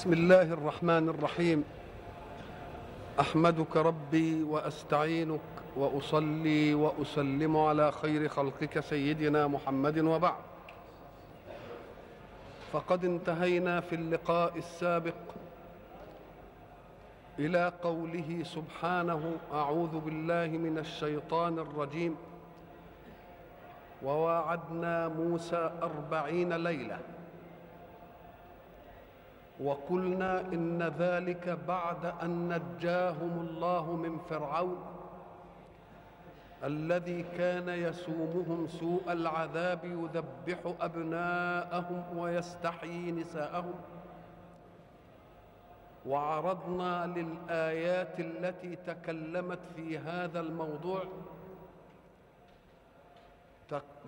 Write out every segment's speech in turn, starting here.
بسم الله الرحمن الرحيم. أحمدك ربي وأستعينك وأصلي وأسلم على خير خلقك سيدنا محمد وبعد. فقد انتهينا في اللقاء السابق إلى قوله سبحانه أعوذ بالله من الشيطان الرجيم. وواعدنا موسى أربعين ليلة. وقلنا إن ذلك بعد أن نجاهم الله من فرعون الذي كان يسومهم سوء العذاب يذبح أبناءهم ويستحيي نساءهم. وعرضنا للآيات التي تكلمت في هذا الموضوع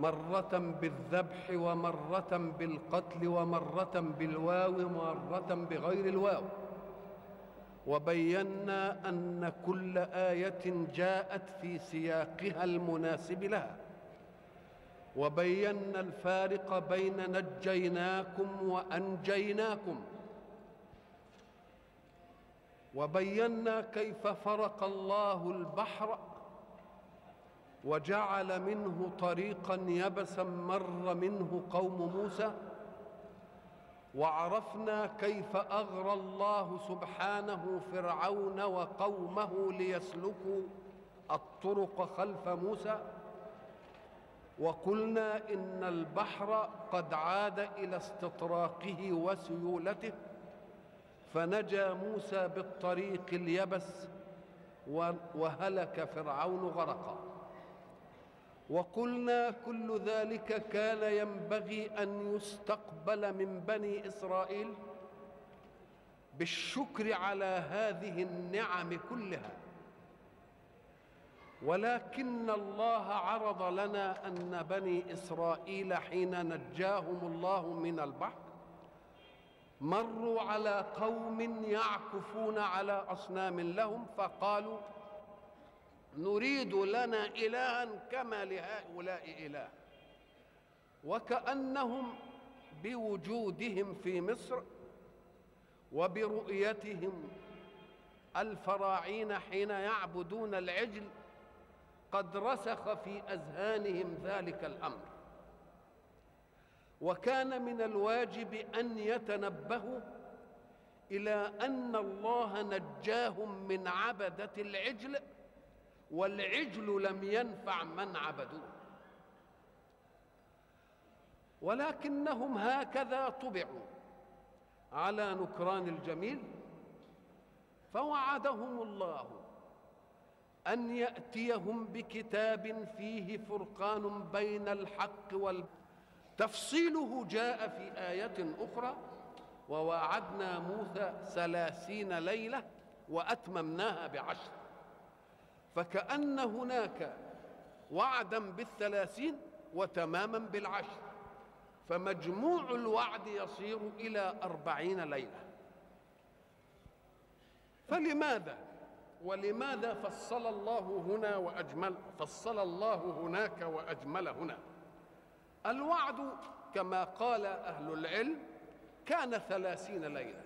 مرة بالذبح ومرة بالقتل ومرة بالواو ومرة بغير الواو. وبينا أن كل آية جاءت في سياقها المناسب لها. وبينا الفارق بين نجيناكم وأنجيناكم. وبينا كيف فرق الله البحر وجعل منه طريقا يبسا مر منه قوم موسى وعرفنا كيف أغرى الله سبحانه فرعون وقومه ليسلكوا الطرق خلف موسى. وقلنا إن البحر قد عاد إلى استطراقه وسيولته فنجا موسى بالطريق اليبس وهلك فرعون غرقا. وقلنا كل ذلك كان ينبغي أن يستقبل من بني إسرائيل بالشكر على هذه النعم كلها. ولكن الله عرض لنا أن بني إسرائيل حين نجاهم الله من البحر مروا على قوم يعكفون على أصنام لهم فقالوا نريد لنا إلها كما لهؤلاء إله. وكأنهم بوجودهم في مصر وبرؤيتهم الفراعين حين يعبدون العجل قد رسخ في أذهانهم ذلك الأمر. وكان من الواجب أن يتنبهوا إلى أن الله نجاهم من عبدة العجل والعجل لم ينفع من عبدوه. ولكنهم هكذا طبعوا على نكران الجميل فوعدهم الله أن يأتيهم بكتاب فيه فرقان بين الحق وال. تفصيله جاء في آية أخرى وواعدنا موسى ثلاثين ليلة وأتممناها بعشر. فكأن هناك وعدا بالثلاثين وتماما بالعشر فمجموع الوعد يصير إلى أربعين ليلة. فلماذا؟ ولماذا فصل الله هنا وأجمل فصل الله هناك وأجمل هنا؟ الوعد كما قال أهل العلم كان ثلاثين ليلة.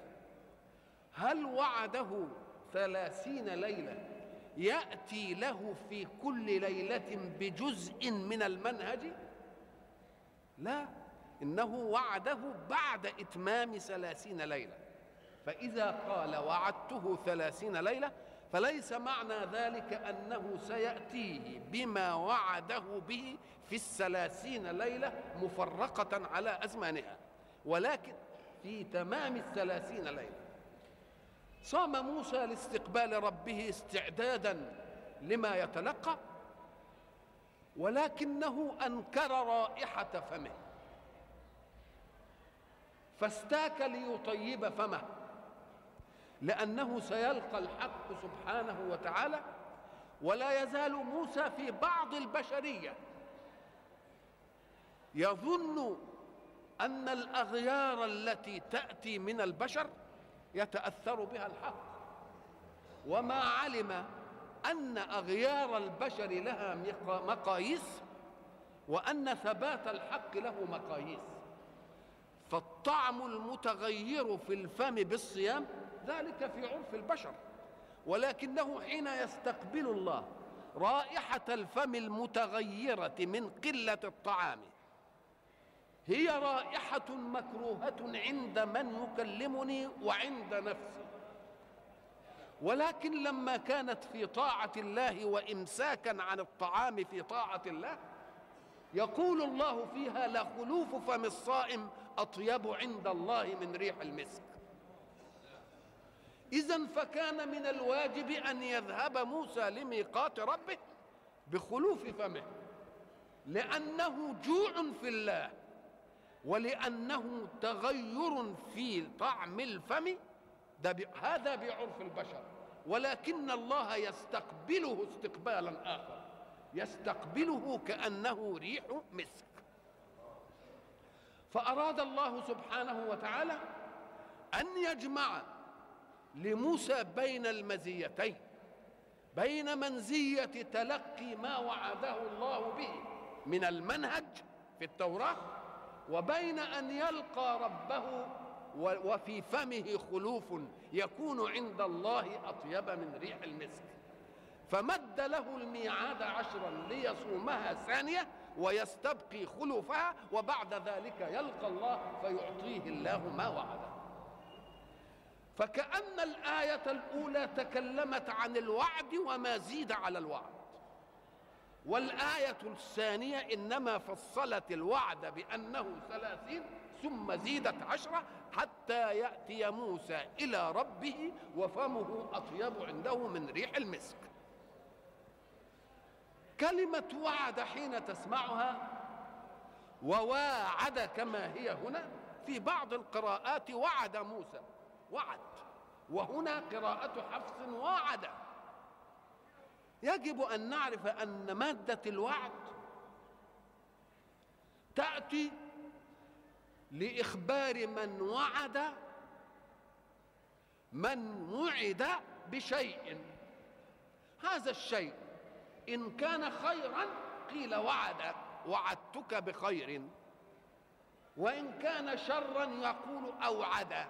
هل وعده ثلاثين ليلة يأتي له في كل ليلة بجزء من المنهج؟ لا إنه وعده بعد إتمام ثلاثين ليلة. فإذا قال وعدته ثلاثين ليلة فليس معنى ذلك أنه سيأتيه بما وعده به في الثلاثين ليلة مفرقة على أزمانها. ولكن في تمام الثلاثين ليلة صام موسى لاستقبال ربه استعدادا لما يتلقى ولكنه أنكر رائحة فمه فاستاك ليطيب فمه لأنه سيلقى الحق سبحانه وتعالى ولا يزال موسى في بعض البشرية يظن أن الأغيار التي تأتي من البشر يتأثر بها الحق. وما علم أن أغيار البشر لها مقاييس وأن ثبات الحق له مقاييس. فالطعم المتغير في الفم بالصيام ذلك في عرف البشر. ولكنه حين يستقبل الله رائحة الفم المتغيرة من قلة الطعام هي رائحة مكروهة عند من يكلمني وعند نفسي. ولكن لما كانت في طاعة الله وإمساكا عن الطعام في طاعة الله يقول الله فيها لخلوف فم الصائم أطيب عند الله من ريح المسك. إذا فكان من الواجب أن يذهب موسى لميقات ربه بخلوف فمه لأنه جوع في الله. ولأنه تغير في طعم الفم. ده ب... هذا بعرف البشر. ولكن الله يستقبله استقبالا آخر. يستقبله كأنه ريح مسك. فأراد الله سبحانه وتعالى أن يجمع لموسى بين المزيتين بين منزية تلقي ما وعده الله به من المنهج في التوراة وبين أن يلقى ربه وفي فمه خلوف يكون عند الله أطيب من ريح المسك. فمد له الميعاد عشرا ليصومها ثانية ويستبقي خلوفها وبعد ذلك يلقى الله فيعطيه الله ما وعده فكأن الآية الأولى تكلمت عن الوعد وما زيد على الوعد. والآية الثانية إنما فصلت الوعد بأنه ثلاثين ثم زيدت عشرة حتى يأتي موسى إلى ربه وفمه أطيب عنده من ريح المسك. كلمة وعد حين تسمعها وواعد كما هي هنا في بعض القراءات وعد موسى وعد وهنا قراءة حفص وعد يجب أن نعرف أن مادة الوعد تأتي لإخبار من وعد من وعد بشيء. هذا الشيء إن كان خيرا قيل وعد وعدتك بخير. وإن كان شرا يقول أوعد.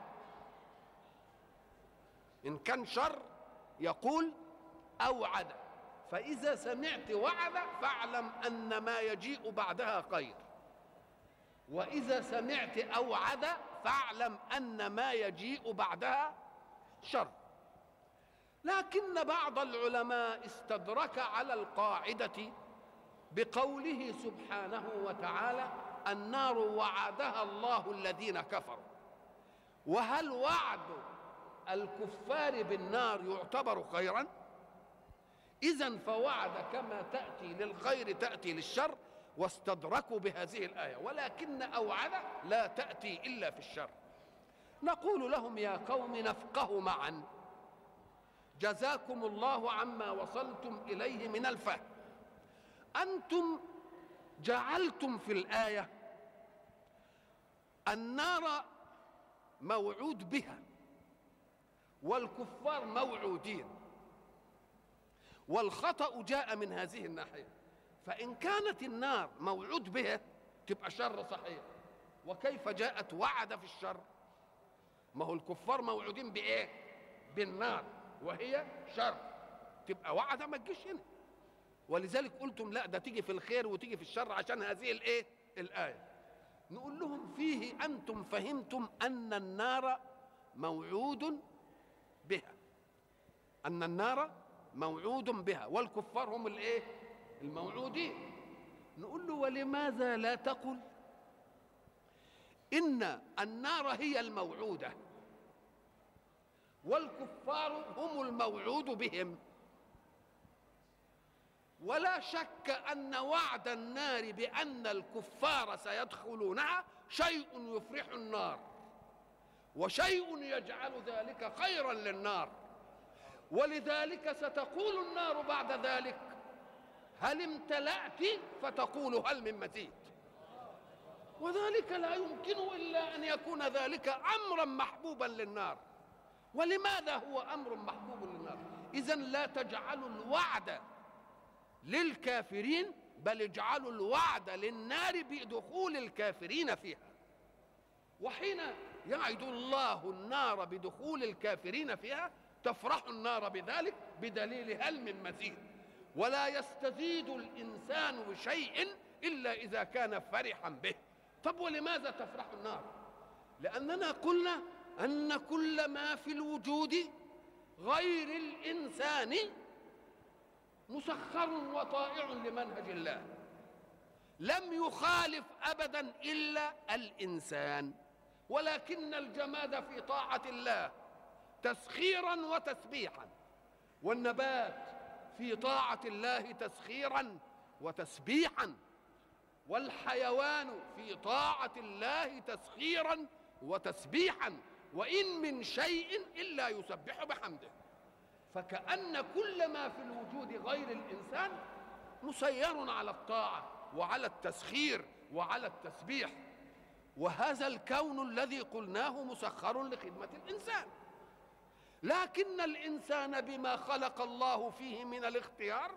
إن كان شر يقول أوعد. فإذا سمعت وعد فاعلم أن ما يجيء بعدها خير. وإذا سمعت أوعد فاعلم أن ما يجيء بعدها شر. لكن بعض العلماء استدرك على القاعدة بقوله سبحانه وتعالى النار وعدها الله الذين كفروا. وهل وعد الكفار بالنار يعتبر خيرا؟ اذا فوعد كما تأتي للخير تأتي للشر واستدركوا بهذه الآية ولكن أوعد لا تأتي إلا في الشر. نقول لهم يا قوم نفقه معا. جزاكم الله عما وصلتم إليه من الفهم أنتم جعلتم في الآية النار موعود بها والكفار موعودين. والخطأ جاء من هذه الناحية. فإن كانت النار موعود بها تبقى شر صحيح. وكيف جاءت وعد في الشر؟ ما هو الكفار موعودين بإيه؟ بالنار وهي شر. تبقى وعد ما تجيش هنا. ولذلك قلتم لا ده تيجي في الخير وتيجي في الشر عشان هذه الإيه؟ الآية. نقول لهم فيه أنتم فهمتم أن النار موعود بها. أن النار موعود بها والكفار هم الايه؟ الموعودين. نقول له ولماذا لا تقل؟ إن النار هي الموعودة والكفار هم الموعود بهم. ولا شك أن وعد النار بأن الكفار سيدخلونها شيء يفرح النار وشيء يجعل ذلك خيرا للنار. ولذلك ستقول النار بعد ذلك هل امتلأت؟ فتقول هل من مزيد. وذلك لا يمكن إلا أن يكون ذلك أمرا محبوبا للنار. ولماذا هو أمر محبوب للنار؟ إذا لا تجعلوا الوعد للكافرين بل اجعلوا الوعد للنار بدخول الكافرين فيها. وحين يعد الله النار بدخول الكافرين فيها تفرح النار بذلك بدليل هل من مزيد. ولا يستزيد الإنسان بشيء إلا إذا كان فرحا به. طب ولماذا تفرح النار؟ لأننا قلنا أن كل ما في الوجود غير الإنسان مسخر وطائع لمنهج الله. لم يخالف ابدا إلا الإنسان. ولكن الجماد في طاعة الله تسخيرا وتسبيحا. والنبات في طاعة الله تسخيرا وتسبيحا. والحيوان في طاعة الله تسخيرا وتسبيحا. وإن من شيء إلا يسبح بحمده. فكأن كل ما في الوجود غير الإنسان مسير على الطاعة وعلى التسخير وعلى التسبيح. وهذا الكون الذي قلناه مسخر لخدمة الإنسان. لكن الإنسان بما خلق الله فيه من الاختيار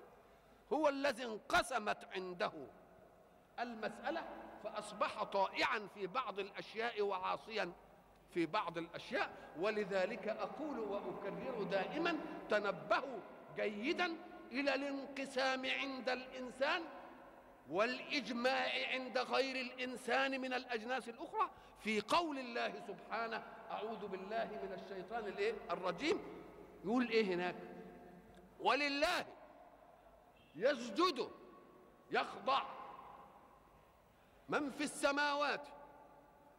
هو الذي انقسمت عنده المسألة فأصبح طائعا في بعض الأشياء وعاصيا في بعض الأشياء. ولذلك أقول وأكرر دائما تنبهوا جيدا إلى الانقسام عند الإنسان والإجماع عند غير الإنسان من الأجناس الأخرى في قول الله سبحانه أعوذ بالله من الشيطان الايه الرجيم. يقول إيه هناك؟ ولله يسجد يخضع من في السماوات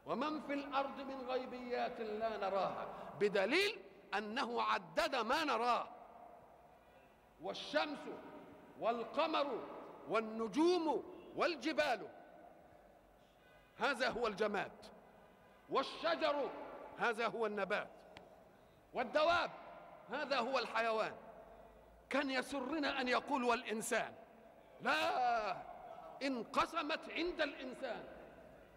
ومن في الأرض من غيبيات لا نراها بدليل أنه عدد ما نراه والشمس والقمر والنجوم والجبال. هذا هو الجماد. والشجر هذا هو النبات. والدواب هذا هو الحيوان. كان يسرنا أن يقول والإنسان. لا انقسمت عند الإنسان.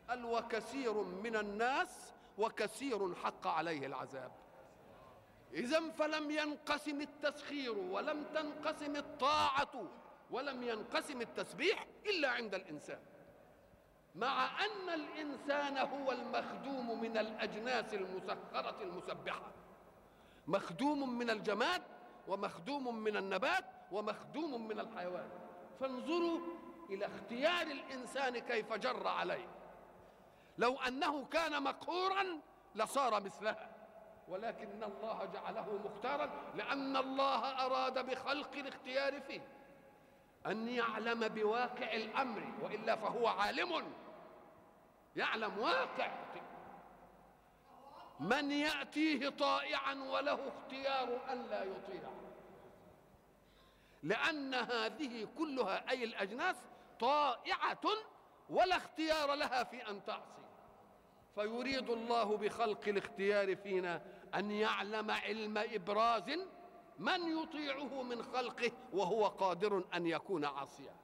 قال وكثير من الناس وكثير حق عليه العذاب. إذا فلم ينقسم التسخير ولم تنقسم الطاعة. ولم ينقسم التسبيح إلا عند الإنسان. مع أن الإنسان هو المخدوم من الأجناس المسخرة المسبحة. مخدوم من الجماد ومخدوم من النبات ومخدوم من الحيوان. فانظروا إلى اختيار الإنسان كيف جر عليه. لو أنه كان مقهورا لصار مثلها. ولكن الله جعله مختارا لأن الله أراد بخلق الاختيار فيه. أن يعلم بواقع الأمر وإلا فهو عالم. يعلم واقع. من يأتيه طائعا وله اختيار أن لا يطيع. لأن هذه كلها أي الأجناس طائعة ولا اختيار لها في أن تعصي. فيريد الله بخلق الاختيار فينا أن يعلم علم إبراز من يطيعه من خلقه وهو قادر أن يكون عاصيا.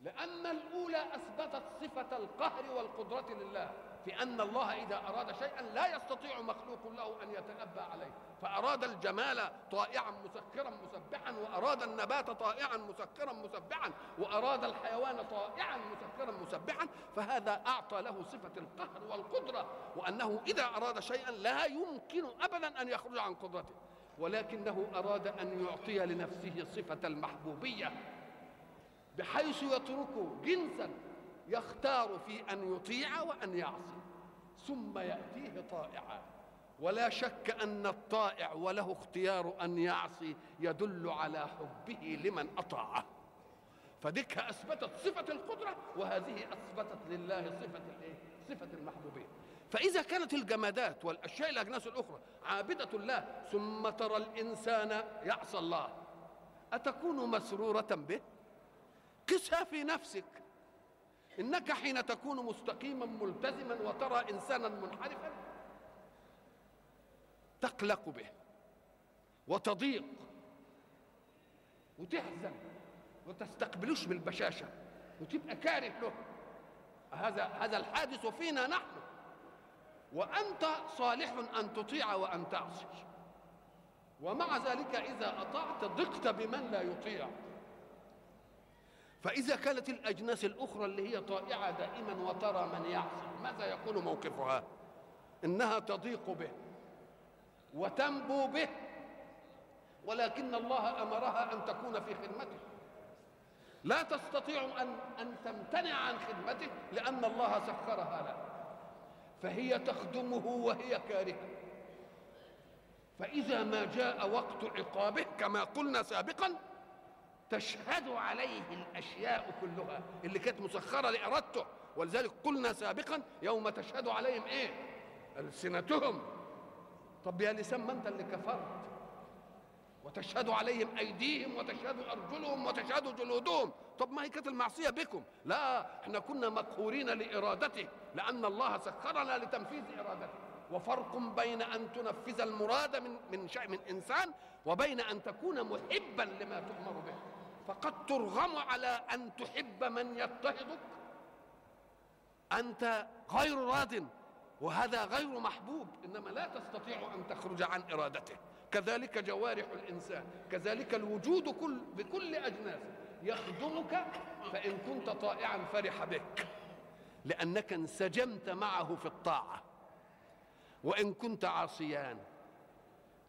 لأن الأولى أثبتت صفة القهر والقدرة لله في أن الله إذا أراد شيئا لا يستطيع مخلوق له أن يتأبى عليه. فأراد الجمال طائعا مسكرا مسبحا وأراد النبات طائعا مسكرا مسبحا وأراد الحيوان طائعا مسكرا مسبحا فهذا أعطى له صفة القهر والقدرة وأنه إذا أراد شيئا لا يمكن ابدا أن يخرج عن قدرته. ولكنه أراد أن يعطي لنفسه صفة المحبوبية بحيث يترك جنسا يختار في أن يطيع وأن يعصي. ثم يأتيه طائعا ولا شك أن الطائع وله اختيار أن يعصي يدل على حبه لمن اطاعه فديك أثبتت صفة القدرة وهذه أثبتت لله صفة الإيه؟ صفة المحبوبية. فإذا كانت الجمادات والأشياء الأجناس الأخرى عابدة الله ثم ترى الإنسان يعصى الله أتكون مسرورة به؟ قسها في نفسك. إنك حين تكون مستقيما ملتزما وترى إنسانا منحرفا تقلق به وتضيق وتحزن وتستقبلوش بالبشاشة وتبقى كاره له. هذا هذا الحادث فينا نحن. وأنت صالح أن تطيع وأن تعصي. ومع ذلك إذا أطعت ضقت بمن لا يطيع. فإذا كانت الأجناس الأخرى اللي هي طائعة دائما وترى من يعصي ماذا يكون موقفها؟ إنها تضيق به وتنبو به ولكن الله أمرها أن تكون في خدمته. لا تستطيع أن أن تمتنع عن خدمته لأن الله سخرها له فهي تخدمه وهي كارهة. فإذا ما جاء وقت عقابه كما قلنا سابقا تشهد عليه الأشياء كلها. اللي كانت مسخرة لإرادته. ولذلك قلنا سابقا يوم تشهد عليهم إيه؟ ألسنتهم. طب يا لسان ما أنت اللي كفرت؟ وتشهد عليهم أيديهم وتشهد أرجلهم وتشهد جلودهم. طب ما هي كانت المعصية بكم؟ لا إحنا كنا مقهورين لإرادته. لأن الله سخرنا لتنفيذ إرادته. وفرق بين أن تنفذ المراد من من شيء من إنسان وبين أن تكون محبا لما تؤمر به. فقد ترغم على أن تحب من يضطهدك أنت غير راض وهذا غير محبوب. إنما لا تستطيع أن تخرج عن إرادته. كذلك جوارح الإنسان كذلك الوجود كل بكل اجناسه يخدمك فإن كنت طائعا فرح بك. لأنك انسجمت معه في الطاعة. وإن كنت عاصيان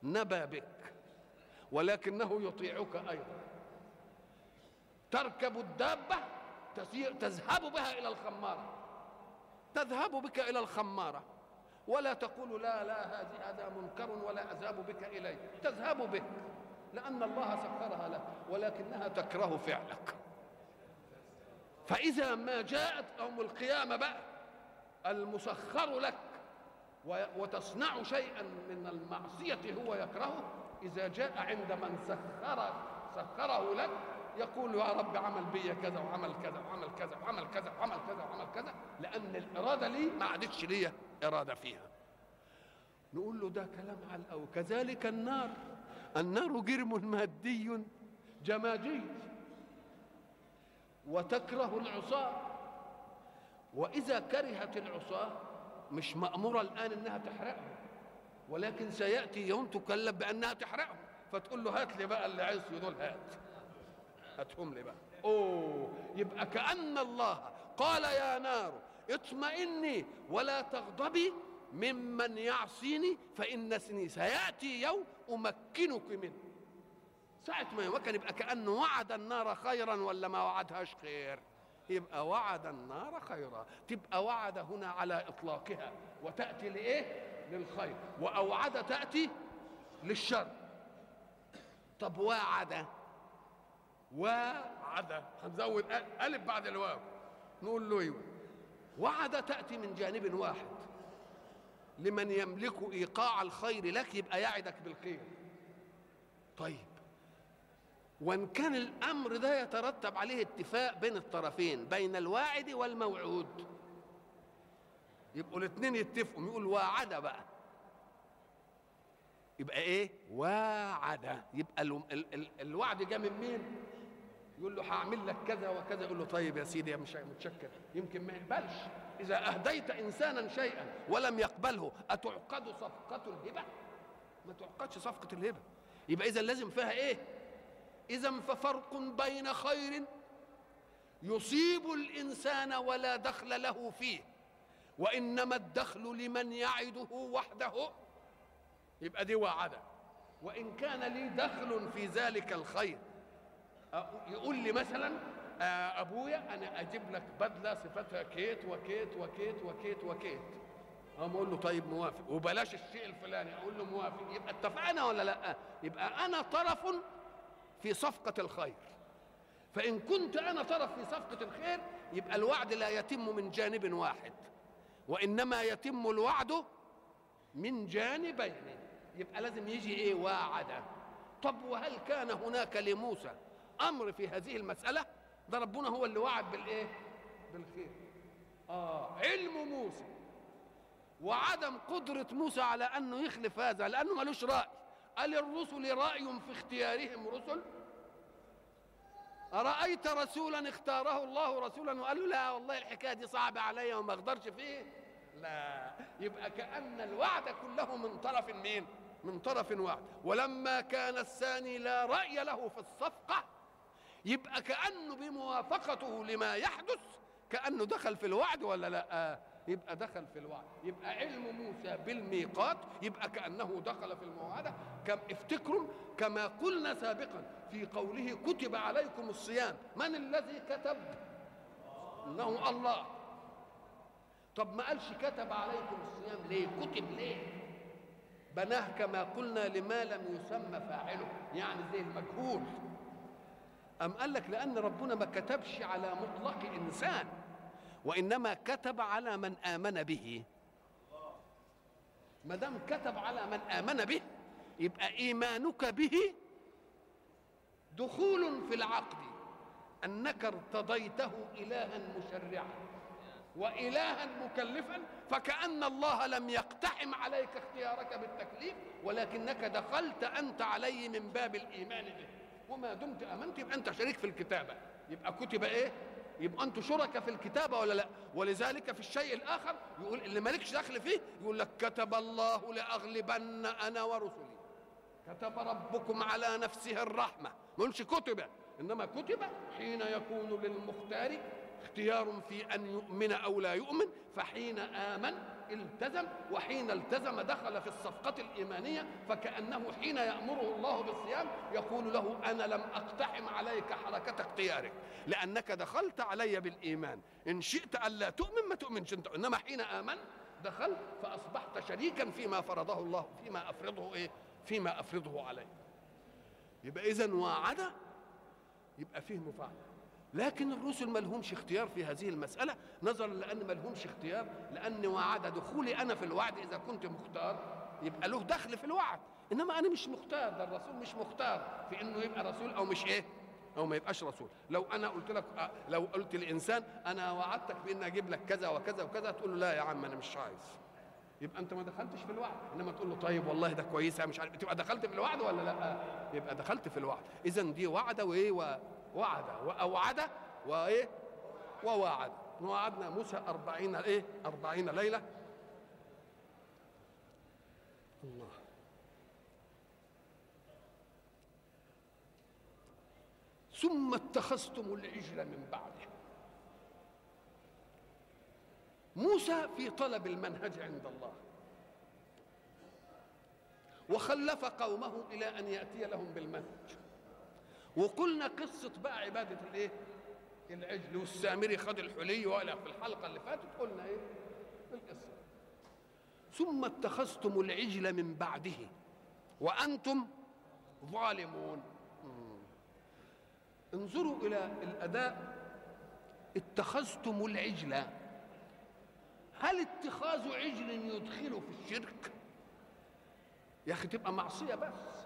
نبى بك ولكنه يطيعك أيضا. تركب الدابة تسير تذهب بها إلى الخمارة. تذهب بك إلى الخمارة. ولا تقول لا لا هذه هذا منكر ولا أذهب بك إليه. تذهب به لأن الله سخرها لك ولكنها تكره فعلك. فإذا ما جاءت يوم القيامة بقى المسخر لك وتصنع شيئا من المعصية هو يكرهه إذا جاء عند من سخر سخره لك يقول يا رب عمل بي كذا وعمل كذا وعمل كذا وعمل كذا وعمل كذا وعمل كذا لأن الإرادة لي ما عادتش ليا إرادة فيها. نقول له ده كلام على الأول كذلك النار. النار جرم مادي جمادي وتكره العصاة. وإذا كرهت العصاة مش مأمورة الآن إنها تحرقهم ولكن سيأتي يوم تكلف بأنها تحرقهم. فتقول له هات لي بقى اللي عايز دول هات. هاتهم لي بقى. أوه يبقى كأن الله قال يا نار اطمئني ولا تغضبي ممن يعصيني فإنني سيأتي يوم أمكنك منه. ساعة ما يمكن يبقى كأنه وعد النار خيرا ولا ما وعدهاش خير؟ يبقى وعد النار خيرا. تبقى وعد هنا على إطلاقها. وتأتي لإيه؟ للخير. وأوعد تأتي للشر. طب وعد؟ وعد. هنزود ألف بعد الواو. نقول له أيوه وعد تأتي من جانب واحد. لمن يملك إيقاع الخير لك يبقى يعدك بالخير. طيب. وإن كان الأمر ده يترتب عليه اتفاق بين الطرفين بين الواعد والموعود. يبقوا الاثنين يتفقوا يقول واعد بقى. يبقى إيه؟ واعد. يبقى ال ال ال الوعد جاء من مين؟ يقول له هعمل لك كذا وكذا. يقول له طيب يا سيدي مش متشكر. يمكن ما يقبلش. إذا أهديت إنسانا شيئا ولم يقبله أتعقد صفقة الهبة؟ ما تعقدش صفقة الهبة. يبقى إذا لازم فيها إيه؟ إذا ففرق بين خير يصيب الإنسان ولا دخل له فيه وإنما الدخل لمن يعده وحده. يبقى دي وعدة. وإن كان لي دخل في ذلك الخير يقول لي مثلا أبويا أنا أجيب لك بدلة صفتها كيت وكيت وكيت وكيت وكيت. أقوم أقول له طيب موافق. وبلاش الشيء الفلاني. أقول له موافق. يبقى اتفقنا ولا لأ؟ يبقى أنا طرف في صفقة الخير. فإن كنت أنا طرف في صفقة الخير يبقى الوعد لا يتم من جانب واحد وإنما يتم الوعد من جانبين. يبقى لازم يجي إيه؟ واعد طب وهل كان هناك لموسى أمر في هذه المسألة؟ ده ربنا هو اللي وعد بالإيه؟ بالخير. آه علم موسى. وعدم قدرة موسى على أنه يخلف هذا لأنه ملوش رأي. قال الرسل رأي في اختيارهم رسل أرأيت رسولا اختاره الله رسولا؟ وقال له لا والله الحكاية دي صعبة عليا وما أقدرش فيه. لا يبقى كأن الوعد كله من طرف مين؟ من طرف واحد. ولما كان الثاني لا رأي له في الصفقة يبقى كأنه بموافقته لما يحدث كأنه دخل في الوعد ولا لا؟ يبقى دخل في الوعد. يبقى علم موسى بالميقات يبقى كأنه دخل في الموعدة. كم افتكروا كما قلنا سابقا في قوله كتب عليكم الصيام. من الذي كتب؟ إنه الله. طب ما قالش كتب عليكم الصيام ليه؟ كتب ليه؟ بناه كما قلنا لما لم يسمى فاعله. يعني زي المجهول. أم قال لك لأن ربنا ما كتبش على مطلق إنسان. وإنما كتب على من آمن به. ما دام كتب على من آمن به يبقى إيمانك به دخول في العقد. أنك ارتضيته إلها مشرعا وإلها مكلفا فكأن الله لم يقتحم عليك اختيارك بالتكليف ولكنك دخلت أنت عليه من باب الإيمان به. وما دمت آمنت يبقى أنت شريك في الكتابة. يبقى كتب إيه؟ يبقى أنتوا شركاء في الكتابة ولا لا؟ ولذلك في الشيء الآخر يقول اللي مالكش دخل فيه يقول لك كتب الله لأغلبن أنا ورسلي. كتب ربكم على نفسه الرحمة. ما يقولش كتب إنما كتب حين يكون للمختار اختيار في أن يؤمن أو لا يؤمن فحين آمن التزم وحين التزم دخل في الصفقة الإيمانية فكأنه حين يأمره الله بالصيام يقول له أنا لم أقتحم عليك حركة اختيارك لأنك دخلت علي بالإيمان إن شئت ألا تؤمن ما تؤمنش أنت إنما حين آمن دخلت فأصبحت شريكا فيما فرضه الله فيما أفرضه إيه؟ فيما أفرضه عليه. يبقى إذا وعد يبقى فيه مفاعلة. لكن الرسل ما لهمش اختيار في هذه المسألة نظرا لأن ما لهمش اختيار لأن وعد دخولي أنا في الوعد إذا كنت مختار يبقى له دخل في الوعد. إنما أنا مش مختار ده الرسول مش مختار في إنه يبقى رسول أو مش إيه أو ما يبقاش رسول. لو أنا قلت لك لو قلت لإنسان أنا وعدتك بإن أجيب لك كذا وكذا وكذا تقول له لا يا عم أنا مش عايز. يبقى أنت ما دخلتش في الوعد. إنما تقول له طيب والله ده كويسه مش عارف تبقى دخلت في الوعد ولا لا؟ يبقى دخلت في الوعد. اذا دي وعد وايه وعد وأوعد وإيه؟ وواعد. ووعدنا موسى أربعين إيه؟ أربعين ليلة. الله. ثم اتخذتم العجل من بعده. موسى في طلب المنهج عند الله. وخلف قومه إلى أن يأتي لهم بالمنهج. وقلنا قصة بقى عبادة الإيه؟ العجل والسامري خد الحلي ولا في الحلقة اللي فاتت قلنا إيه؟ القصة. ثم اتخذتم العجل من بعده وأنتم ظالمون. انظروا إلى الأداء. اتخذتم العجل. هل اتخاذ عجل يدخله في الشرك؟ يا أخي تبقى معصية بس.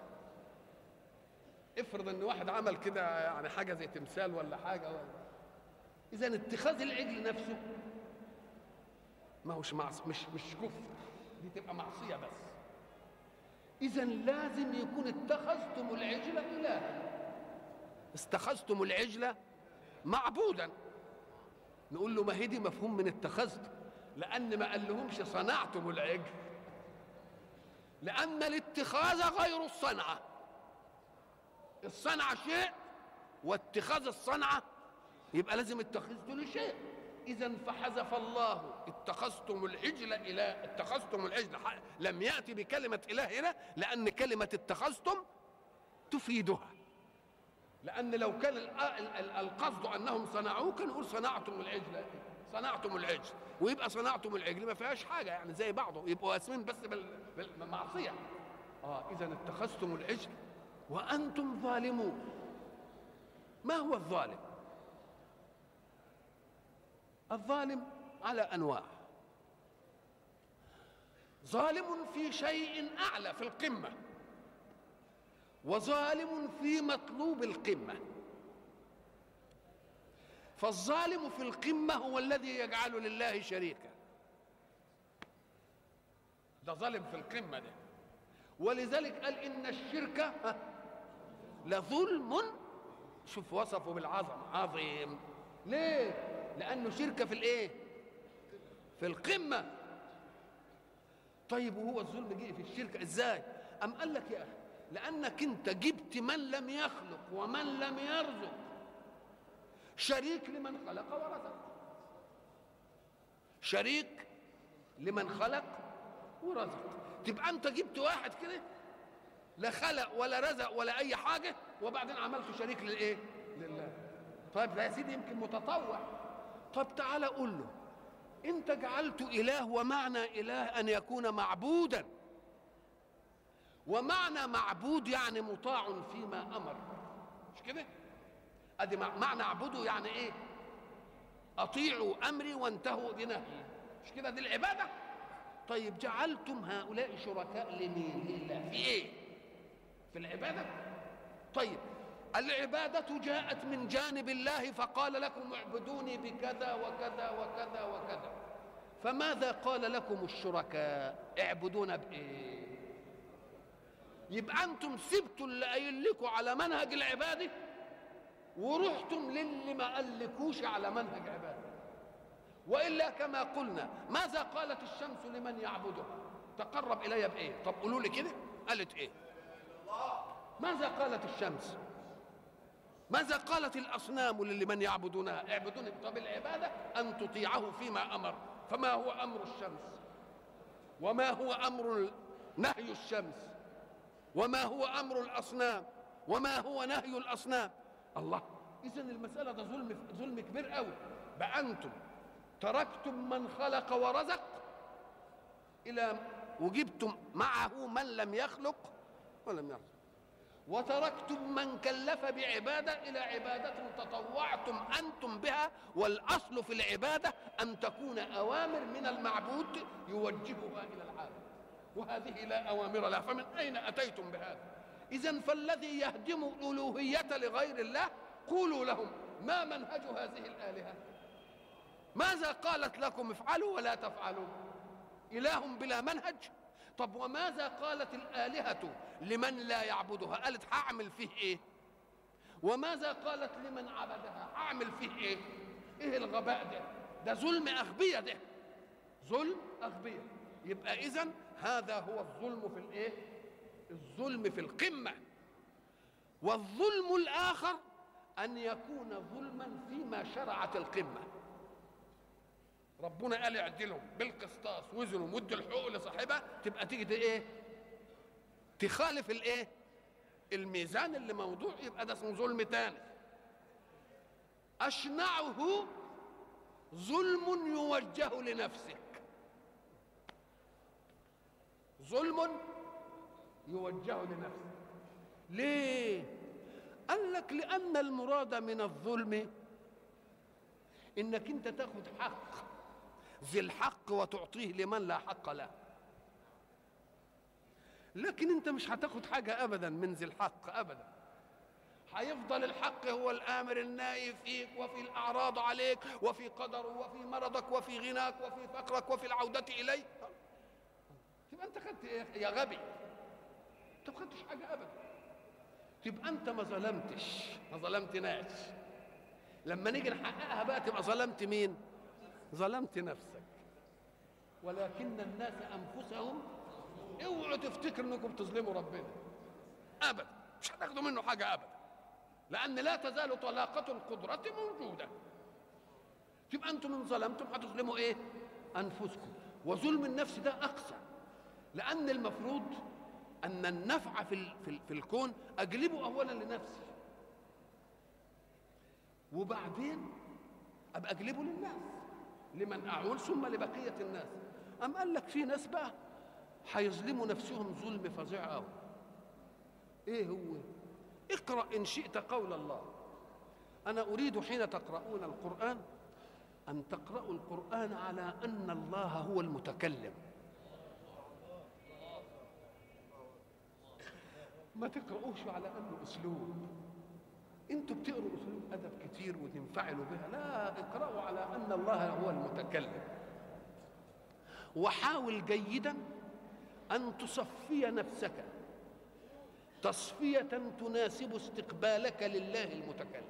افرض ان واحد عمل كده يعني حاجة زي تمثال ولا حاجة ولا إذا اتخاذ العجل نفسه ما هوش معص مش مش كفر دي تبقى معصية بس. إذا لازم يكون اتخذتم العجل إلها. استخذتم العجل معبودا. نقول له ما هي دي مفهوم من اتخذت؟ لأن ما قال لهمش صنعتم العجل. لأن الاتخاذ غير الصنعة. الصنعة شيء واتخاذ الصنعة يبقى لازم اتخذت لشيء إذا فحذف الله اتخذتم العجل إله اتخذتم العجل لم يأتي بكلمة إله هنا لأن كلمة اتخذتم تفيدها. لأن لو كان القصد أنهم صنعوه كان نقول صنعتم العجل. صنعتم العجل. ويبقى صنعتم العجل ما فيهاش حاجة يعني زي بعضه يبقوا اسمين بس بالمعصية. آه إذا اتخذتم العجل وأنتم ظالمون. ما هو الظالم؟ الظالم على أنواع. ظالم في شيء أعلى في القمة وظالم في مطلوب القمة. فالظالم في القمة هو الذي يجعل لله شريكا. ده ظالم في القمة ده. ولذلك قال إن الشرك لظلم شوف وصفه بالعظم عظيم. ليه؟ لأنه شركة في الإيه؟ في القمة. طيب وهو الظلم جه في الشركة إزاي؟ أم قال لك يا أخي لأنك أنت جبت من لم يخلق ومن لم يرزق. شريك لمن خلق ورزق. شريك لمن خلق ورزق. تبقى أنت جبت واحد كده لا خلق ولا رزق ولا أي حاجة وبعدين عملته شريك للإيه؟ لله. طيب يا سيدي يمكن متطوع. طب تعالى قول له أنت جعلت إله ومعنى إله أن يكون معبودا؟ ومعنى معبود يعني مطاع فيما أمر. مش كده؟ أدي معنى اعبده يعني إيه؟ أطيعوا أمري وانتهوا بنهيي مش كده؟ دي العبادة. طيب جعلتم هؤلاء شركاء لمين؟ لله. في إيه؟ في العبادة؟ طيب العبادة جاءت من جانب الله فقال لكم اعبدوني بكذا وكذا وكذا وكذا. فماذا قال لكم الشركاء؟ اعبدون بايه يبقى أنتم سبتوا اللي قايل لكم على منهج العبادة ورحتم للي ما قالكوش على منهج عبادة. وإلا كما قلنا ماذا قالت الشمس لمن يعبده؟ تقرب الي بإيه؟ طب قولوا لي كده. قالت إيه؟ ماذا قالت الشمس؟ ماذا قالت الأصنام لمن يعبدونها؟ اعبدوني طب العبادة أن تطيعه فيما أمر. فما هو أمر الشمس؟ وما هو أمر نهي الشمس؟ وما هو أمر الأصنام؟ وما هو نهي الأصنام؟ الله اذا المسألة ده ظلم ظلم كبير قوي. بقى أنتم تركتم من خلق ورزق إلى وجبتم معه من لم يخلق ولم يرزق. وتركتم من كلف بعبادة إلى عبادة تطوعتم أنتم بها والأصل في العبادة أن تكون أوامر من المعبود يوجهها إلى العالم. وهذه لا أوامر لها فمن أين أتيتم بهذا؟ إذا فالذي يهدم الألوهية لغير الله قولوا لهم ما منهج هذه الآلهة؟ ماذا قالت لكم؟ افعلوا ولا تفعلوا. إله بلا منهج؟ طب وماذا قالت الآلهة لمن لا يعبدها. قالت هعمل فيه إيه؟ وماذا قالت لمن عبدها؟ هعمل فيه إيه؟ إيه الغباء ده؟ ده ظلم أغبية ده. ظلم أغبية. يبقى إذا هذا هو الظلم في الإيه؟ الظلم في القمة. والظلم الآخر أن يكون ظلما فيما شرعت القمة. ربنا قال اعدلهم بالقسطاس وزنوا مدوا الحقوق لصاحبها تبقى تيجي إيه؟ تخالف الايه؟ الميزان اللي موضوع يبقى ده اسمه ظلم تاني أشنعه ظلم يوجه لنفسك. ظلم يوجه لنفسك. ليه؟ قال لك لأن المراد من الظلم إنك أنت تاخد حق. ذي الحق وتعطيه لمن لا حق له. لكن انت مش هتاخد حاجة ابدا من ذي الحق ابدا. هيفضل الحق هو الآمر الناهي فيك وفي الأعراض عليك وفي قدره وفي مرضك وفي غناك وفي فقرك وفي العودة اليه تبقى أنت خدت إيه يا غبي؟ انت ما خدتش حاجة ابدا. تبقى أنت ما ظلمتش ما ظلمتناش. لما نيجي نحققها بقى تبقى ظلمت مين؟ ظلمت نفسك. ولكن الناس أنفسهم اوعوا تفتكروا انكم تظلموا ربنا. ابدا. مش هتاخدوا منه حاجة ابدا. لأن لا تزال طلاقة القدرة موجودة. تبقى أنتم إن ظلمتم هتظلموا إيه؟ أنفسكم. وظلم النفس ده اقسى لأن المفروض أن النفع في في, في الكون أجلبه اولا لنفسي. وبعدين أبقى أجلبه للناس. لمن أعول ثم لبقية الناس. أم قال لك في ناس بقى هيظلموا نفسهم ظلم فظيع قوي إيه هو؟ اقرأ إن شئت قول الله. أنا أريد حين تقرؤون القرآن أن تقرأوا القرآن على أن الله هو المتكلم. ما تقرأوش على أنه أسلوب. أنتوا بتقروا أسلوب أدب كتير وتنفعلوا بها. لا اقرأوا على أن الله هو المتكلم. وحاول جيدا أن تصفي نفسك. تصفية تناسب استقبالك لله المتكلم.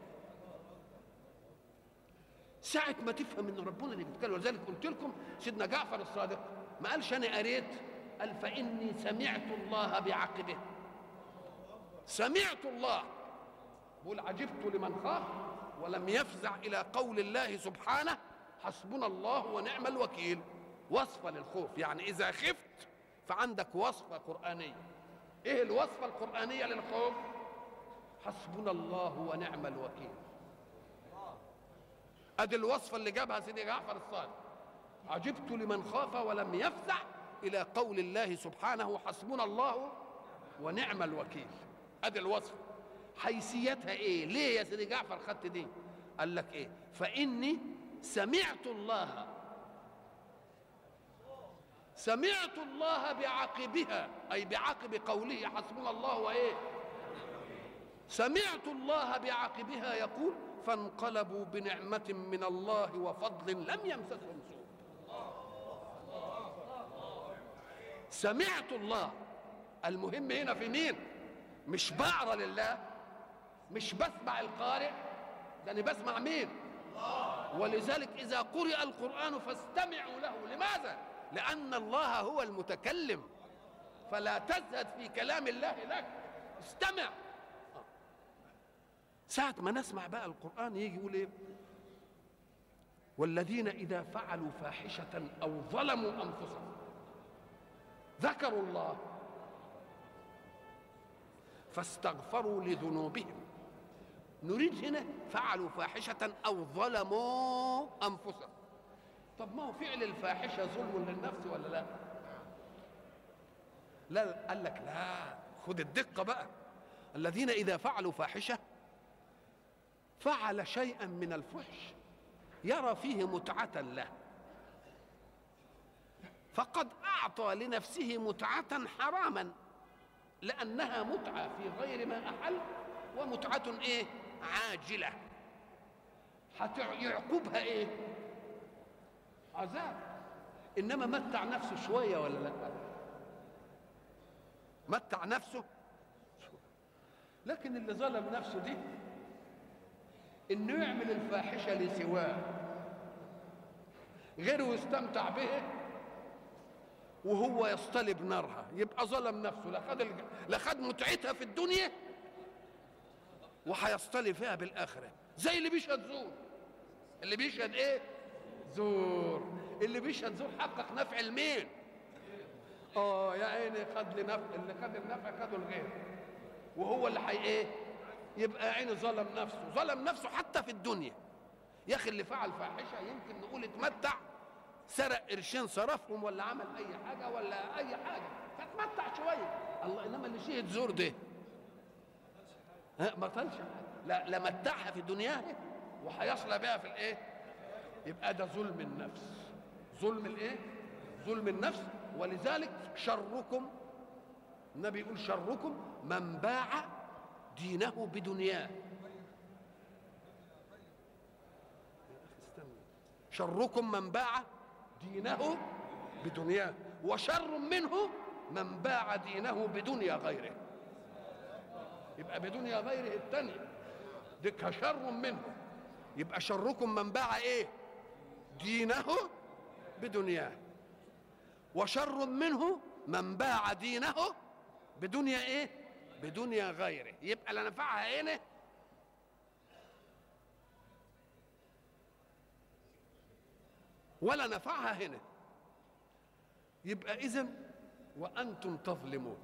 ساعة ما تفهم إن ربنا اللي بيتكلم ولذلك قلت لكم سيدنا جعفر الصادق ما قالش أنا قريت قال فإني سمعت الله بعقبه. سمعت الله. بقول عجبت لمن خاف ولم يفزع إلى قول الله سبحانه. حسبنا الله ونعم الوكيل. وصفة للخوف. يعني إذا خفت فعندك وصفة قرآنية. إيه الوصفة القرآنية للخوف حسبنا الله ونعم الوكيل. أدي الوصفة اللي جابها سيدي جعفر الصادق. عجبت لمن خاف ولم يفزع إلى قول الله سبحانه حسبنا الله ونعم الوكيل. أدي الوصفة. حيثيتها إيه؟ ليه يا سيدي جعفر خدت دي؟ قال لك إيه؟ فإني سمعت الله سمعت الله بعقبها أي بعقب قوله حسبنا الله وإيه؟ سمعت الله بعقبها يقول فانقلبوا بنعمة من الله وفضل لم يمسسهم سوء. سمعت الله. المهم هنا في مين؟ مش بقرا لله مش بسمع القارئ ده أنا بسمع مين؟ ولذلك إذا قرئ القرآن فاستمعوا له. لماذا؟ لأن الله هو المتكلم. فلا تزهد في كلام الله لك. استمع. ساعة ما نسمع بقى القرآن يجي يقول إيه؟ والذين إذا فعلوا فاحشة أو ظلموا أنفسهم. ذكروا الله. فاستغفروا لذنوبهم. نريد هنا فعلوا فاحشة أو ظلموا أنفسهم. طب ما هو فعل الفاحشة ظلم للنفس ولا لا؟ لا قال لك لا خد الدقة بقى. الذين إذا فعلوا فاحشة فعل شيئا من الفحش يرى فيه متعة له. فقد أعطى لنفسه متعة حراما لأنها متعة في غير ما أحل ومتعة إيه؟ عاجلة. هيعقبها إيه؟ عذاب. إنما متع نفسه شوية ولا لا؟ متع نفسه لكن اللي ظلم نفسه دي إنه يعمل الفاحشة لسواه غيره يستمتع به وهو يصطلب نارها. يبقى ظلم نفسه. لا خد لا خد متعتها في الدنيا وهيصطلب فيها بالآخرة. زي اللي بيشهد زور. اللي بيشهد إيه؟ زور اللي بيشهد زور حقق نفع المين آه يا عيني خد لنفع اللي خد النفع خده الغير. وهو اللي حي إيه؟ يبقى عيني ظلم نفسه ظلم نفسه حتى في الدنيا. يا أخي اللي فعل فاحشة يمكن نقول اتمتع سرق قرشين صرفهم ولا عمل أي حاجة ولا أي حاجة. فاتمتع شوية. الله إنما اللي شهد زور ده. ما طلش لا لا متعها في دنياها وهيصل بها في الإيه؟ يبقى ده ظلم النفس. ظلم الايه؟ ظلم النفس. ولذلك شركم النبي يقول شركم من باع دينه بدنياه. شركم من باع دينه بدنياه. وشر منه من باع دينه بدنيا غيره. يبقى بدنيا غيره الثانية ديك شر منه. يبقى شركم من باع إيه؟ دينه بدنياه. وشر منه من باع دينه بدنيا إيه؟ بدنيا غيره. يبقى لا نفعها هنا ولا نفعها هنا. يبقى اذا وأنتم تظلمون.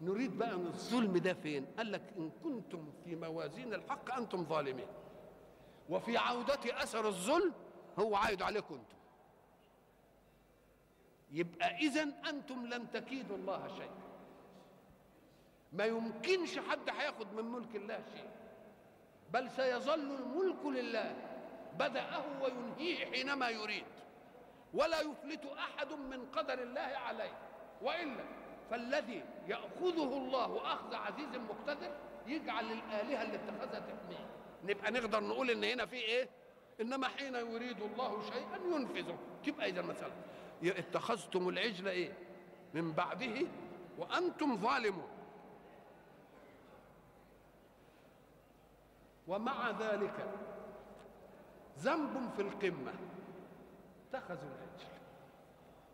نريد بقى إن الظلم ده فين؟ قال لك إن كنتم في موازين الحق أنتم ظالمين. وفي عودة أثر الظلم هو عايد عليكم أنتم. يبقى اذا أنتم لن تكيدوا الله شيئا. ما يمكنش حد هياخد من ملك الله شيء بل سيظل الملك لله. بدأه وينهيه حينما يريد. ولا يفلت أحد من قدر الله عليه. وإلا فالذي يأخذه الله أخذ عزيز مقتدر يجعل الآلهة اللي اتخذها تحميه. نبقى نقدر نقول إن هنا في إيه؟ إنما حين يريد الله شيئا ينفذه. تبقى إذا مثلا اتخذتم العجل إيه؟ من بعده وأنتم ظالمون. ومع ذلك ذنب في القمة. اتخذوا العجل.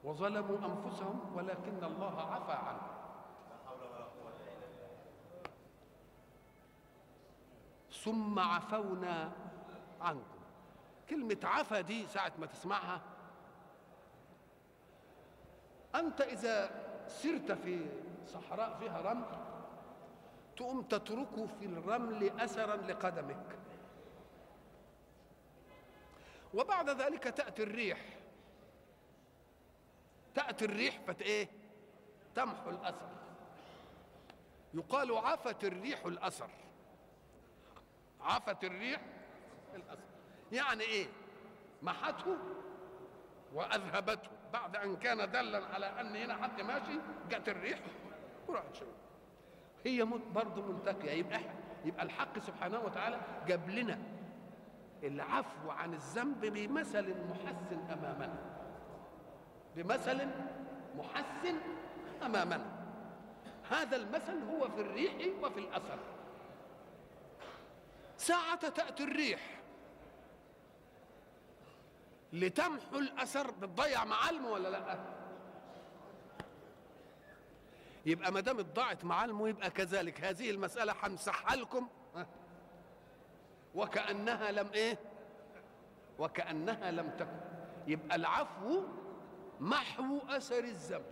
وظلموا أنفسهم ولكن الله عفى عنهم. ثم عفونا عنكم. كلمة عفا دي ساعة ما تسمعها. أنت إذا سرت في صحراء فيها رمل تقوم تترك في الرمل أثرا لقدمك. وبعد ذلك تأتي الريح. تأتي الريح فت إيه؟ تمحو الأثر. يقال عفت الريح الأثر. عفت الريح الأثر. يعني إيه؟ محته وأذهبته. بعد أن كان دلا على أن هنا حد ماشي جت الريح وراحت شوية. هي برضه منتقية يبقى يبقى الحق سبحانه وتعالى جاب لنا العفو عن الذنب بمثل محسن أمامنا. بمثل محسن أمامنا. هذا المثل هو في الريح وفي الأثر. ساعة تأتي الريح. لتمحو الأثر بتضيع معالمه ولا لأ؟ يبقى ما دام ضاعت معالمه يبقى كذلك. هذه المسألة همسحها لكم. وكأنها لم إيه؟ وكأنها لم تكن. يبقى العفو محو أثر الذنب.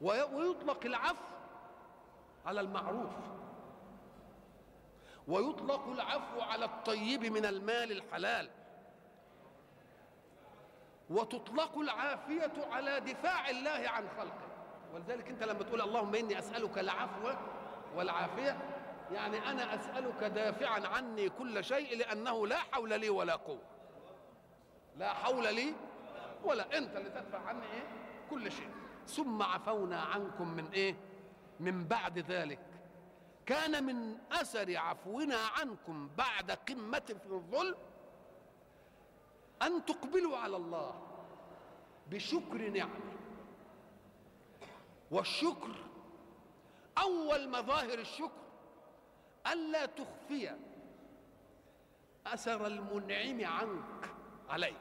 ويطلق العفو على المعروف. ويطلق العفو على الطيب من المال الحلال. وتطلق العافية على دفاع الله عن خلقه. ولذلك انت لما تقول اللهم إني أسألك العفو والعافية يعني أنا أسألك دافعا عني كل شيء لأنه لا حول لي ولا قوة. لا حول لي ولا أنت اللي تدفع عني إيه؟ كل شيء. ثم عفونا عنكم من إيه؟ من بعد ذلك. كان من أثر عفونا عنكم بعد قمة في الظلم أن تقبلوا على الله بشكر نعمة. والشكر أول مظاهر الشكر ألا تخفي أثر المنعم عنك عليك.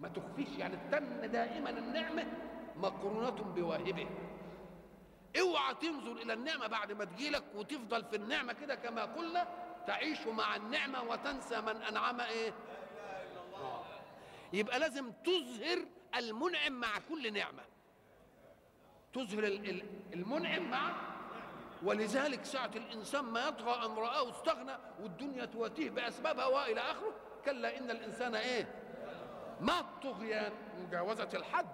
ما تخفيش يعني تن دائما النعمة مقرونة بواهبه. اوعى تنظر إلى النعمة بعد ما تجيلك وتفضل في النعمة كده كما قلنا تعيش مع النعمة وتنسى من أنعم إيه؟ يبقى لازم تظهر المنعم مع كل نعمة. تظهر المنعم مع ولذلك ساعة الإنسان ما يطغى أن رآه استغنى والدنيا تواتيه بأسبابها وإلى آخره. كلا إن الإنسان إيه؟ ما الطغيان مجاوزة الحد.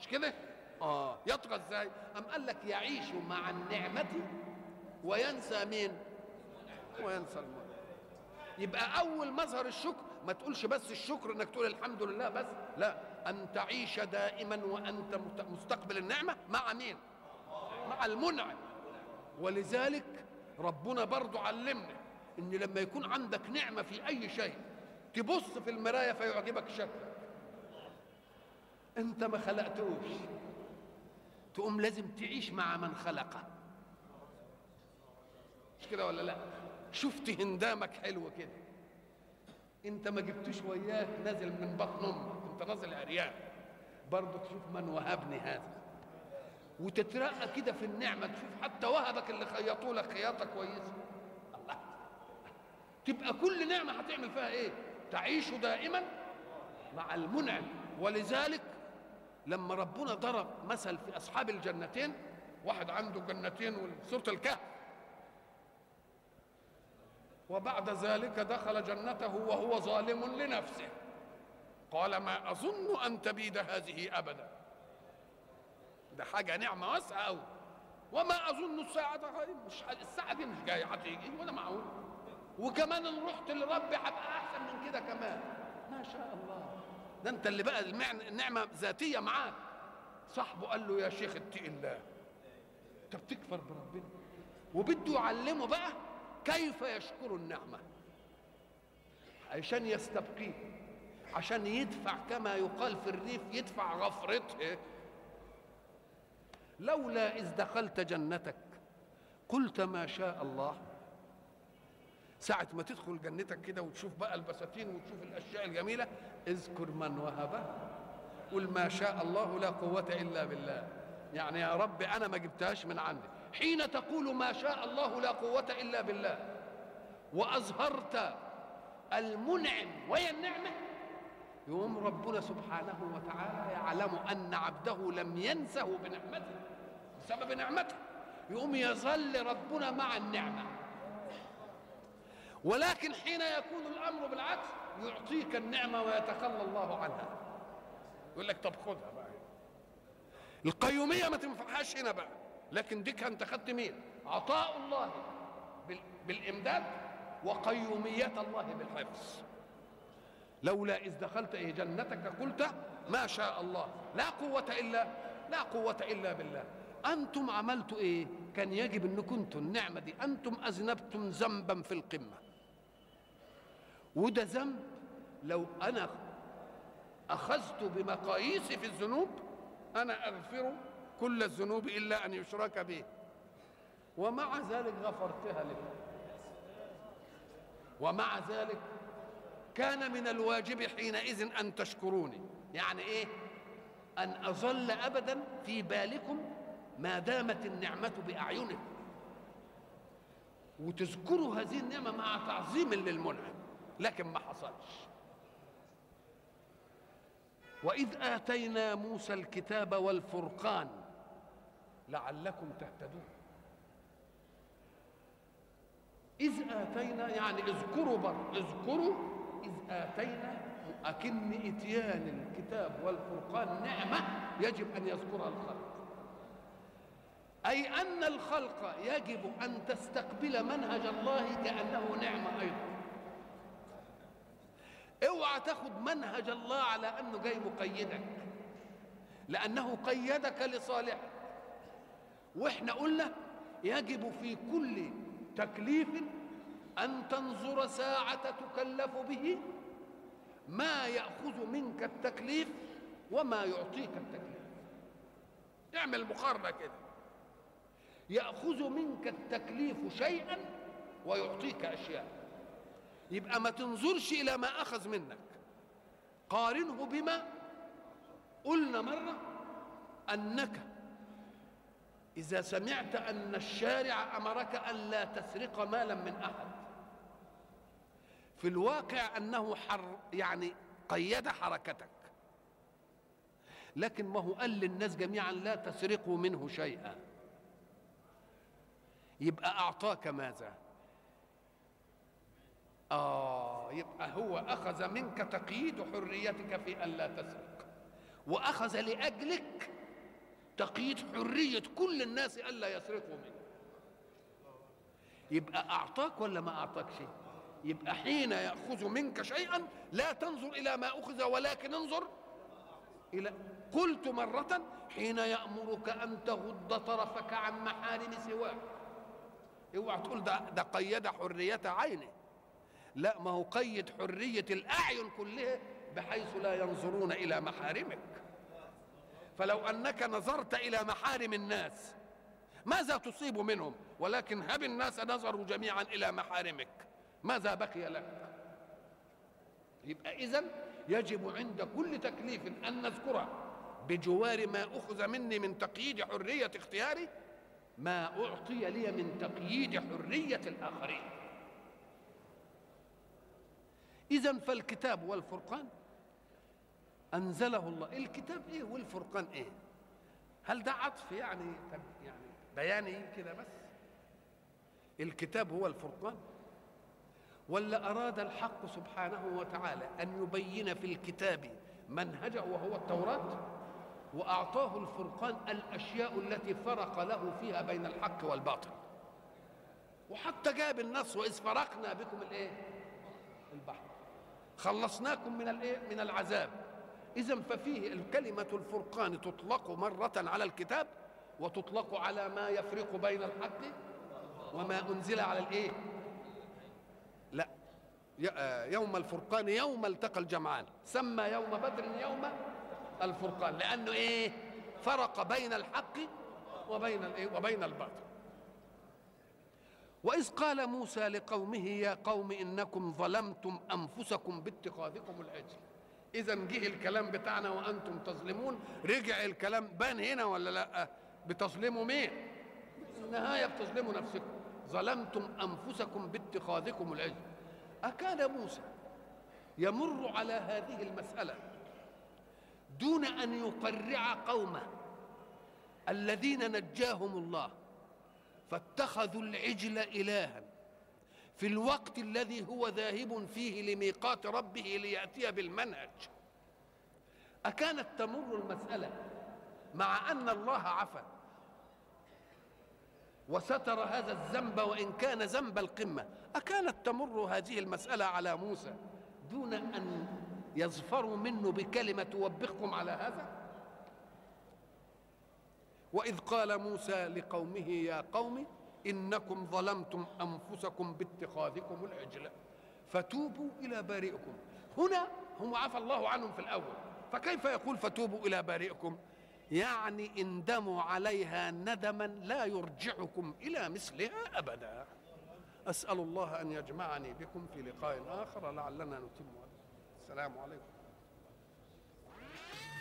مش كده؟ آه يطغى إزاي؟ أم قال لك يعيش مع النعمة وينسى مين؟ وينسى المنعم. يبقى أول مظهر الشكر ما تقولش بس الشكر انك تقول الحمد لله بس لا أن تعيش دائما وأنت مستقبل النعمة مع مين؟ مع المنعم. ولذلك ربنا برضو علمنا إن لما يكون عندك نعمة في أي شيء تبص في المراية فيعجبك شكلك أنت ما خلقتوش. تقوم لازم تعيش مع من خلقه مش كده ولا لا؟ شفت هندامك حلو كده. انت ما جبتوش وياك نازل من بطن أمك انت نازل عريان. برضه تشوف من وهبني هذا. وتترقى كده في النعمة تشوف حتى وهبك اللي خيطوا لك خياطة كويسة. الله. تبقى كل نعمة هتعمل فيها إيه؟ تعيش دائما مع المنعم. ولذلك لما ربنا ضرب مثل في أصحاب الجنتين واحد عنده جنتين وسورة الكهف وبعد ذلك دخل جنته وهو ظالم لنفسه. قال ما أظن أن تبيد هذه أبدا. ده حاجة نعمة واسعة قوي وما أظن الساعة قريب مش الساعة دي مش جاية هتيجي ولا معقول؟ وكمان إن رحت لربي هبقى أحسن من كده كمان. ما شاء الله. ده أنت اللي بقى النعمه ذاتية معاك. صاحبه قال له يا شيخ اتق الله. أنت بتكفر بربنا. وبده يعلمه بقى كيف يشكر النعمة؟ عشان يستبقيه عشان يدفع كما يقال في الريف يدفع غفرته. لولا إذ دخلت جنتك قلت ما شاء الله. ساعة ما تدخل جنتك كده وتشوف بقى البساتين وتشوف الأشياء الجميلة اذكر من وهبه قل ما شاء الله لا قوة إلا بالله. يعني يا رب أنا ما جبتهاش من عندي. حين تقول ما شاء الله لا قوة إلا بالله. وأظهرت المنعم وهي النعمة. يقوم ربنا سبحانه وتعالى يعلم أن عبده لم ينسه بنعمته. بسبب نعمته. يقوم يظل ربنا مع النعمة. ولكن حين يكون الأمر بالعكس يعطيك النعمة ويتخلى الله عنها. يقول لك طب خدها بقى. القيومية ما تنفعهاش هنا بقى. لكن ديك انت خدت مين؟ عطاء الله بالإمداد وقيومية الله بالحفظ. لولا إذ دخلت إيه جنتك قلت ما شاء الله لا قوة إلا لا قوة إلا بالله. أنتم عملتوا إيه؟ كان يجب أن كنتم النعمة دي. أنتم أذنبتم ذنبا في القمة. وده ذنب لو أنا أخذت بمقاييسي في الذنوب أنا أغفر كل الذنوب إلا أن يشرك به ومع ذلك غفرتها لكم ومع ذلك كان من الواجب حينئذ أن تشكروني. يعني إيه؟ أن أظل ابدا في بالكم ما دامت النعمة بأعينكم. وتذكروا هذه النعمة مع تعظيم للمنعم. لكن ما حصلش. وإذ آتينا موسى الكتاب والفرقان لعلكم تهتدون. إذ آتينا يعني اذكروا بر اذكروا إذ آتينا أكن إتيان الكتاب والفرقان نعمة يجب أن يذكرها الخلق. أي أن الخلق يجب أن تستقبل منهج الله كأنه نعمة أيضا. اوعى تاخد منهج الله على أنه جاي مقيدك لأنه قيدك لصالحك. وإحنا قلنا يجب في كل تكليف أن تنظر ساعة تكلف به ما يأخذ منك التكليف وما يعطيك التكليف. اعمل مقارنة كده. يأخذ منك التكليف شيئا ويعطيك أشياء. يبقى ما تنظرش إلى ما أخذ منك. قارنه بما قلنا مرة أنك إذا سمعت أن الشارع أمرك أن لا تسرق مالا من أحد. في الواقع أنه حر يعني قيد حركتك. لكن ما هو قال للناس جميعا لا تسرقوا منه شيئا. يبقى أعطاك ماذا؟ آه يبقى هو أخذ منك تقييد حريتك في أن لا تسرق. وأخذ لأجلك تقييد حرية كل الناس ألا يسرقوا منه يبقى أعطاك ولا ما أعطاك شيء؟ يبقى حين يأخذ منك شيئا لا تنظر إلى ما أخذ ولكن انظر إلى قلت مرة حين يأمرك أن تغض طرفك عن محارم سواه اوعى تقول ده ده قيد حرية عينه لا ما هو قيد حرية الأعين كلها بحيث لا ينظرون إلى محارمك. فلو أنك نظرت إلى محارم الناس ماذا تصيب منهم؟ ولكن هب الناس نظروا جميعا إلى محارمك. ماذا بقي لك؟ يبقى اذا يجب عند كل تكليف أن نذكره بجوار ما أخذ مني من تقييد حرية اختياري ما أعطي لي من تقييد حرية الآخرين. اذا فالكتاب والفرقان أنزله الله. الكتاب إيه والفرقان إيه؟ هل ده عطف يعني؟ يعني بياني كده بس. الكتاب هو الفرقان. ولا أراد الحق سبحانه وتعالى أن يبين في الكتاب منهجه وهو التوراة؟ وأعطاه الفرقان الأشياء التي فرق له فيها بين الحق والباطل. وحتى جاب النص وإذ فرقنا بكم الإيه؟ البحر. خلصناكم من الإيه؟ من العذاب. إذا ففيه الكلمة الفرقان تطلق مرة على الكتاب وتطلق على ما يفرق بين الحق وما أنزل على الإيه؟ لا يوم الفرقان يوم التقى الجمعان سمى يوم بدر يوم الفرقان لأنه إيه؟ فرق بين الحق وبين الإيه؟ وبين الباطل وإذ قال موسى لقومه يا قوم إنكم ظلمتم أنفسكم باتخاذكم العجل إذا جه الكلام بتاعنا وأنتم تظلمون. رجع الكلام بان هنا ولا لأ؟ بتظلموا مين؟ النهايه بتظلموا نفسكم. ظلمتم أنفسكم باتخاذكم العجل. أكان موسى يمر على هذه المسألة دون أن يقرع قومه الذين نجاهم الله. فاتخذوا العجل إلها. في الوقت الذي هو ذاهب فيه لميقات ربه ليأتي بالمنهج. أكانت تمر المسألة مع أن الله عفى وستر هذا الذنب وإن كان ذنب القمة. أكانت تمر هذه المسألة على موسى دون أن يظفروا منه بكلمة توبخكم على هذا؟ وإذ قال موسى لقومه يا قوم إنكم ظلمتم أنفسكم باتخاذكم العجل. فتوبوا إلى بارئكم. هنا هم عفى الله عنهم في الأول. فكيف يقول فتوبوا إلى بارئكم؟ يعني اندموا عليها ندما لا يرجعكم إلى مثلها أبدا. أسأل الله أن يجمعني بكم في لقاء آخر. لعلنا نتم. السلام عليكم.